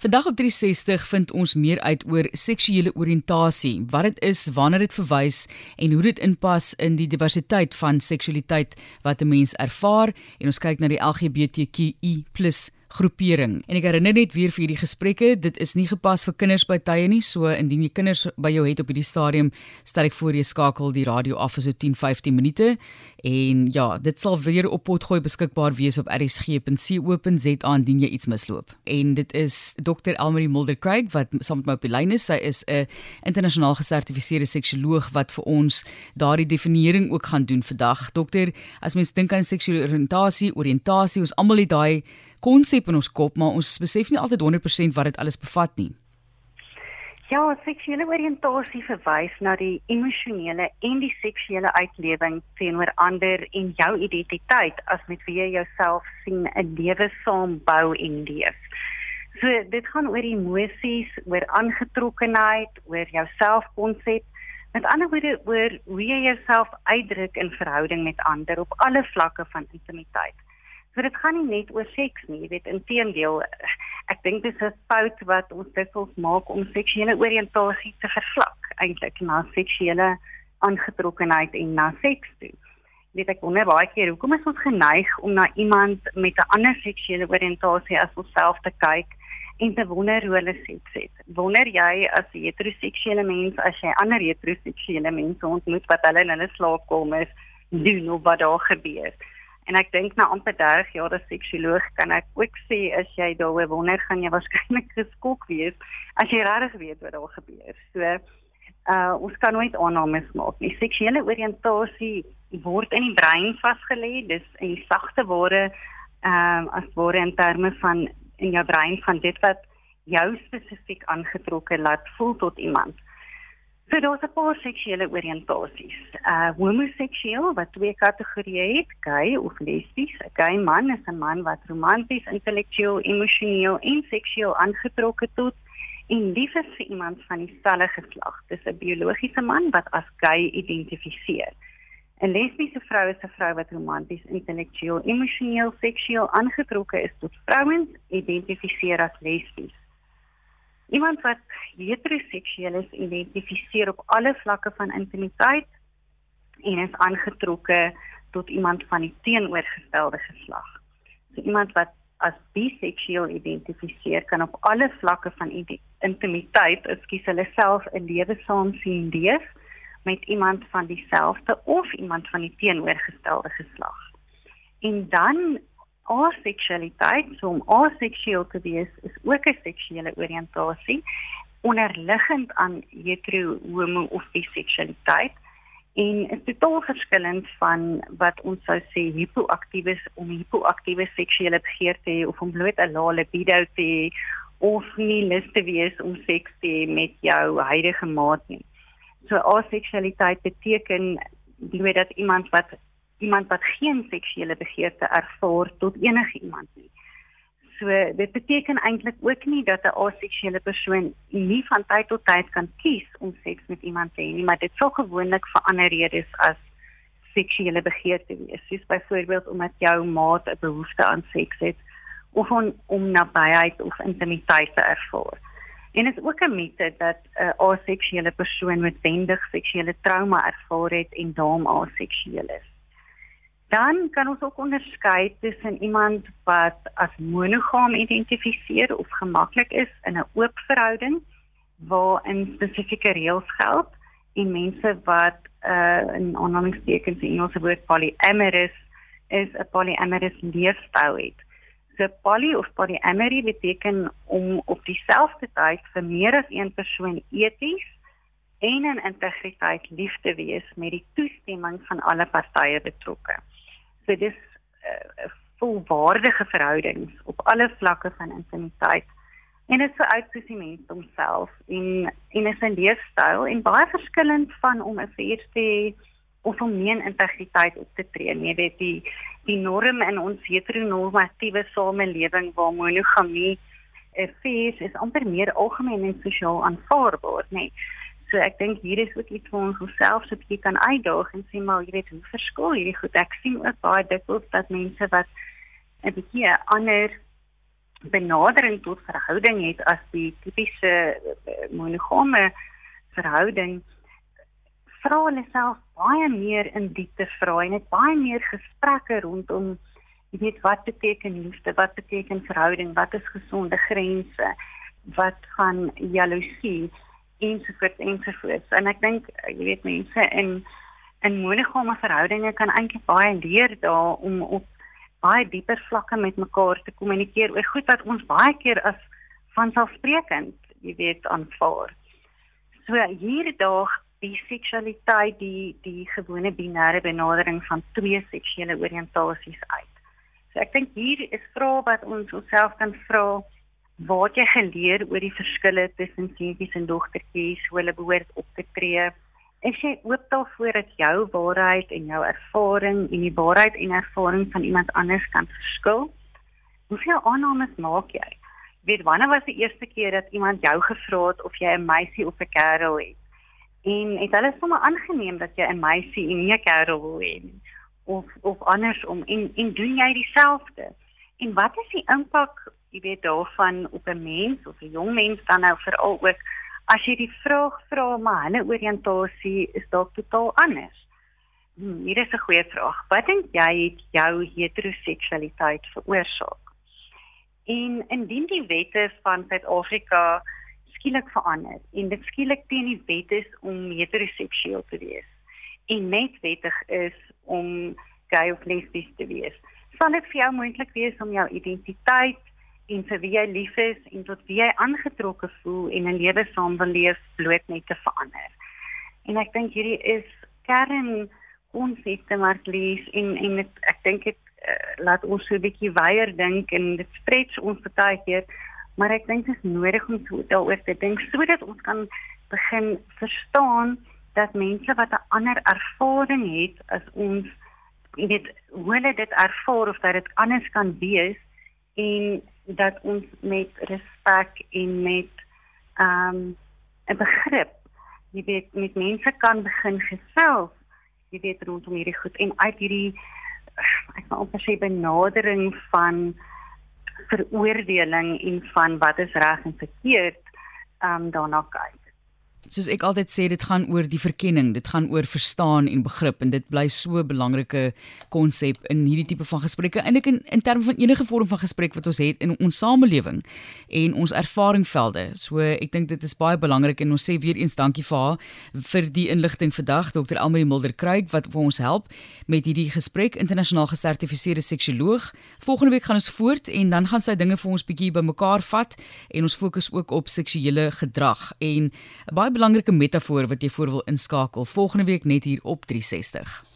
Vandag op 360 vind ons meer uit oor seksuele oriëntasie, wat dit is, wanneer dit verwys en hoe dit inpas in die diversiteit van seksualiteit wat 'n mens ervaar. En ons kyk na die LGBTQI+ groepering. En ek herinner net weer vir hierdie gesprekke, dit is nie gepas vir kinders by tye nie, so indien jy kinders by jou het op hierdie stadium, stel ek voor jy skakel die radio af vir so 10-15 minute. En ja, dit sal weer op potgooi beskikbaar wees op rsg.co.za indien jy iets misloop. En dit is Dr. Elmarie Mulder Craig wat saam met my op die lyn is. Sy is 'n internasionaal gesertifiseerde seksioloog wat vir ons daardie definiering ook gaan doen vandag. Dokter, as mens dink aan seksuele oriëntasie, oriëntasie, ons almal het daai konsep in ons kop, maar ons besef nie altyd 100% wat dit alles bevat nie. Ja, seksuele oriëntasie verwys na die emosionele en die seksuele uitlewing teenoor ander en jou identiteit as met wie jy jouself sien 'n lewe saam bou en leef. So dit gaan oor emosies, oor aangetrokkenheid, oor jou selfkonsep, met ander woorde oor hoe jy jouself uitdruk in verhouding met ander op alle vlakke van intimiteit. So dit gaan nie net oor seks nie, jy weet, inteendeel ek dink dit is 'n fout wat ons dikwels maak om seksuele oriëntasie te vervlak eintlik na seksuele aangetrokkenheid en na seks toe. Dit ek wonder baie keer hoekom is ons geneig om na iemand met 'n ander seksuele oriëntasie as onsself te kyk en te wonder hoe hulle seks het. Wonder jy as 'n heteroseksuele mens as jy ander heteroseksuele mense ontmoet wat hulle in hulle slaapkamers doen of wat daar gebeur? En ek dink na amper 30 jaar as seksuoloog kan ek ook sê as jy daaroor wonder, gaan jy waarskynlik geskok wees as jy regtig weet wat daar gebeur. So uh ons kan nooit aannames maak nie. Seksuele oriëntasie word in die brein vasgelê, dis in die sagte ware ehm uh, as ware in terme van in jou brein van dit wat jou spesifiek aangetrokke laat voel tot iemand. So daar's 'n paar seksuele oriëntasies. Uh homoseksueel wat twee kategorieë het, gay of lesbies. 'n Gay man is 'n man wat romanties, intellektueel, emosioneel en seksueel aangetrokke tot en lief is vir iemand van dieselfde geslag. Dis 'n biologiese man wat as gay identifiseer. 'n Lesbiese vrou is 'n vrou wat romanties, intellektueel, emosioneel, seksueel aangetrokke is tot vrouens, identifiseer as lesbies. Iemand wat heteroseksueel is, identifiseer op alle vlakke van intimiteit en is aangetrokke tot iemand van die teenoorgestelde geslag. So iemand wat as biseksueel identifiseer kan op alle vlakke van intimiteit, ekskuus, hulle self 'n lewe saam sien leef met iemand van dieselfde of iemand van die teenoorgestelde geslag. En dan aseksualiteit, so om aseksueel te wees is ook 'n seksuele oriëntasie onderliggend aan hetero, homo of biseksualiteit en is totaal verskillend van wat ons sou sê hipoaktiewe om hipoaktiewe seksuele begeerte of om bloot 'n lae libido te hê of nie lus te wees om seks te hê met jou huidige maat nie. So aseksualiteit beteken bloot dat iemand wat iemand wat geen seksuele begeerte ervaar tot enige iemand nie. So dit beteken eintlik ook nie dat 'n aseksuele persoon nie van tyd tot tyd kan kies om seks met iemand te hê nie, maar dit sou gewoonlik vir ander redes as seksuele begeerte wees. Soos byvoorbeeld omdat jou maat 'n behoefte aan seks het of on, om nabyheid of intimiteit te ervaar. En dit is ook 'n mite dat 'n aseksuele persoon met wendig seksuele trauma ervaar het en daarom aseksueel is. Dan kan ons ook onderskei tussen iemand wat as monogaam identifiseer of gemaklik is in 'n oop verhouding waarin spesifieke reëls geld en mense wat uh, in aanhalingstekens in Engelse woord polyamorous is 'n polyamorous leefstyl het. So poly of polyamory beteken om op dieselfde tyd vir meer as een persoon eties en in integriteit lief te wees met die toestemming van alle partye betrokke. So dis uh, volwaardige verhoudings op alle vlakke van intimiteit. En dit sou uit soos die mens homself en en is 'n leefstyl en baie verskillend van om 'n vuur te of om nie integriteit op te tree nie. Jy weet die die norm in ons heteronormatiewe samelewing waar monogamie 'n vuur is amper meer algemeen en sosiaal aanvaarbaar, nê. Nee. So ek dink hier is ook iets waar ons onsself so 'n bietjie kan uitdaag en sê maar jy weet hoe verskil hierdie goed. Ek sien ook baie dikwels dat mense wat 'n bietjie ander benadering tot verhouding het as die tipiese eh, monogame verhouding vra hulle self baie meer in diepte vra en het baie meer gesprekke rondom jy weet wat beteken liefde wat beteken verhouding wat is gesonde grense wat gaan jaloesie ensovoorts ensovoorts en ek dink jy weet mense in in monogame verhoudinge kan eintlik baie leer daar om op baie dieper vlakke met mekaar te kommunikeer oor goed wat ons baie keer as vanselfsprekend, jy weet, aanvaar. So hier daag die seksualiteit die die gewone binêre benadering van twee seksuele oriëntasies uit. So ek dink hier is vrae wat ons onsself kan vra waar jy geleer oor die verskille tussen seuntjies en dogtertjies, hoe hulle behoort op te tree Is jy oop daarvoor dat jou waarheid en jou ervaring en die waarheid en ervaring van iemand anders kan verskil? Hoeveel aannames maak jy? Weet wanneer was die eerste keer dat iemand jou gevra het of jy 'n meisie of 'n kerel het? En het hulle sommer aangeneem dat jy 'n meisie en nie 'n kerel wil hê nie? Of of andersom en en doen jy dieselfde? En wat is die impak, jy weet, daarvan op 'n mens of 'n jong mens dan nou veral ook as jy die vraag vra maar hulle oriëntasie is dalk totaal anders. Hmm, hier is 'n goeie vraag. Wat dink jy het jou heteroseksualiteit veroorsaak? En indien die wette van Suid-Afrika skielik verander en dit skielik teen die wet is om heteroseksueel te wees en net wettig is om gay of lesbies te wees, sal dit vir jou moontlik wees om jou identiteit en vir wie jy lief is en tot wie jy aangetrokke voel en 'n lewe saam wil leef bloot net te verander. En ek dink hierdie is kern konsepte wat lees en en het, ek dink dit uh, laat ons so 'n bietjie weier dink en dit stretch ons baie keer, maar ek dink dit is nodig om so daaroor te dink sodat ons kan begin verstaan dat mense wat 'n ander ervaring het as ons jy weet hoe hulle dit ervaar of dat dit anders kan wees en dat ons met respek en met ehm um, 'n begrip jy weet met mense kan begin gesels jy weet rondom hierdie goed. En uit hierdie ek wil amper sê benadering van veroordeling en van wat is reg en verkeerd ehm um, daarna kyk soos ek altyd sê dit gaan oor die verkenning, dit gaan oor verstaan en begrip en dit bly so 'n belangrike konsep in hierdie tipe van gesprekke ek in, in terme van enige vorm van gesprek wat ons het in ons samelewing en ons ervaringvelde. So ek dink dit is baie belangrik en ons sê weer eens dankie vir haar vir die inligting vandag Dr. Elmarie Mulder Kruik wat vir ons help met hierdie gesprek internasionaal gesertifiseerde seksioloog. Volgende week gaan ons voort en dan gaan sy dinge vir ons bietjie bymekaar vat en ons fokus ook op seksuele gedrag en baie belangrike metafoor wat jy voor wil inskakel volgende week net hier op 360.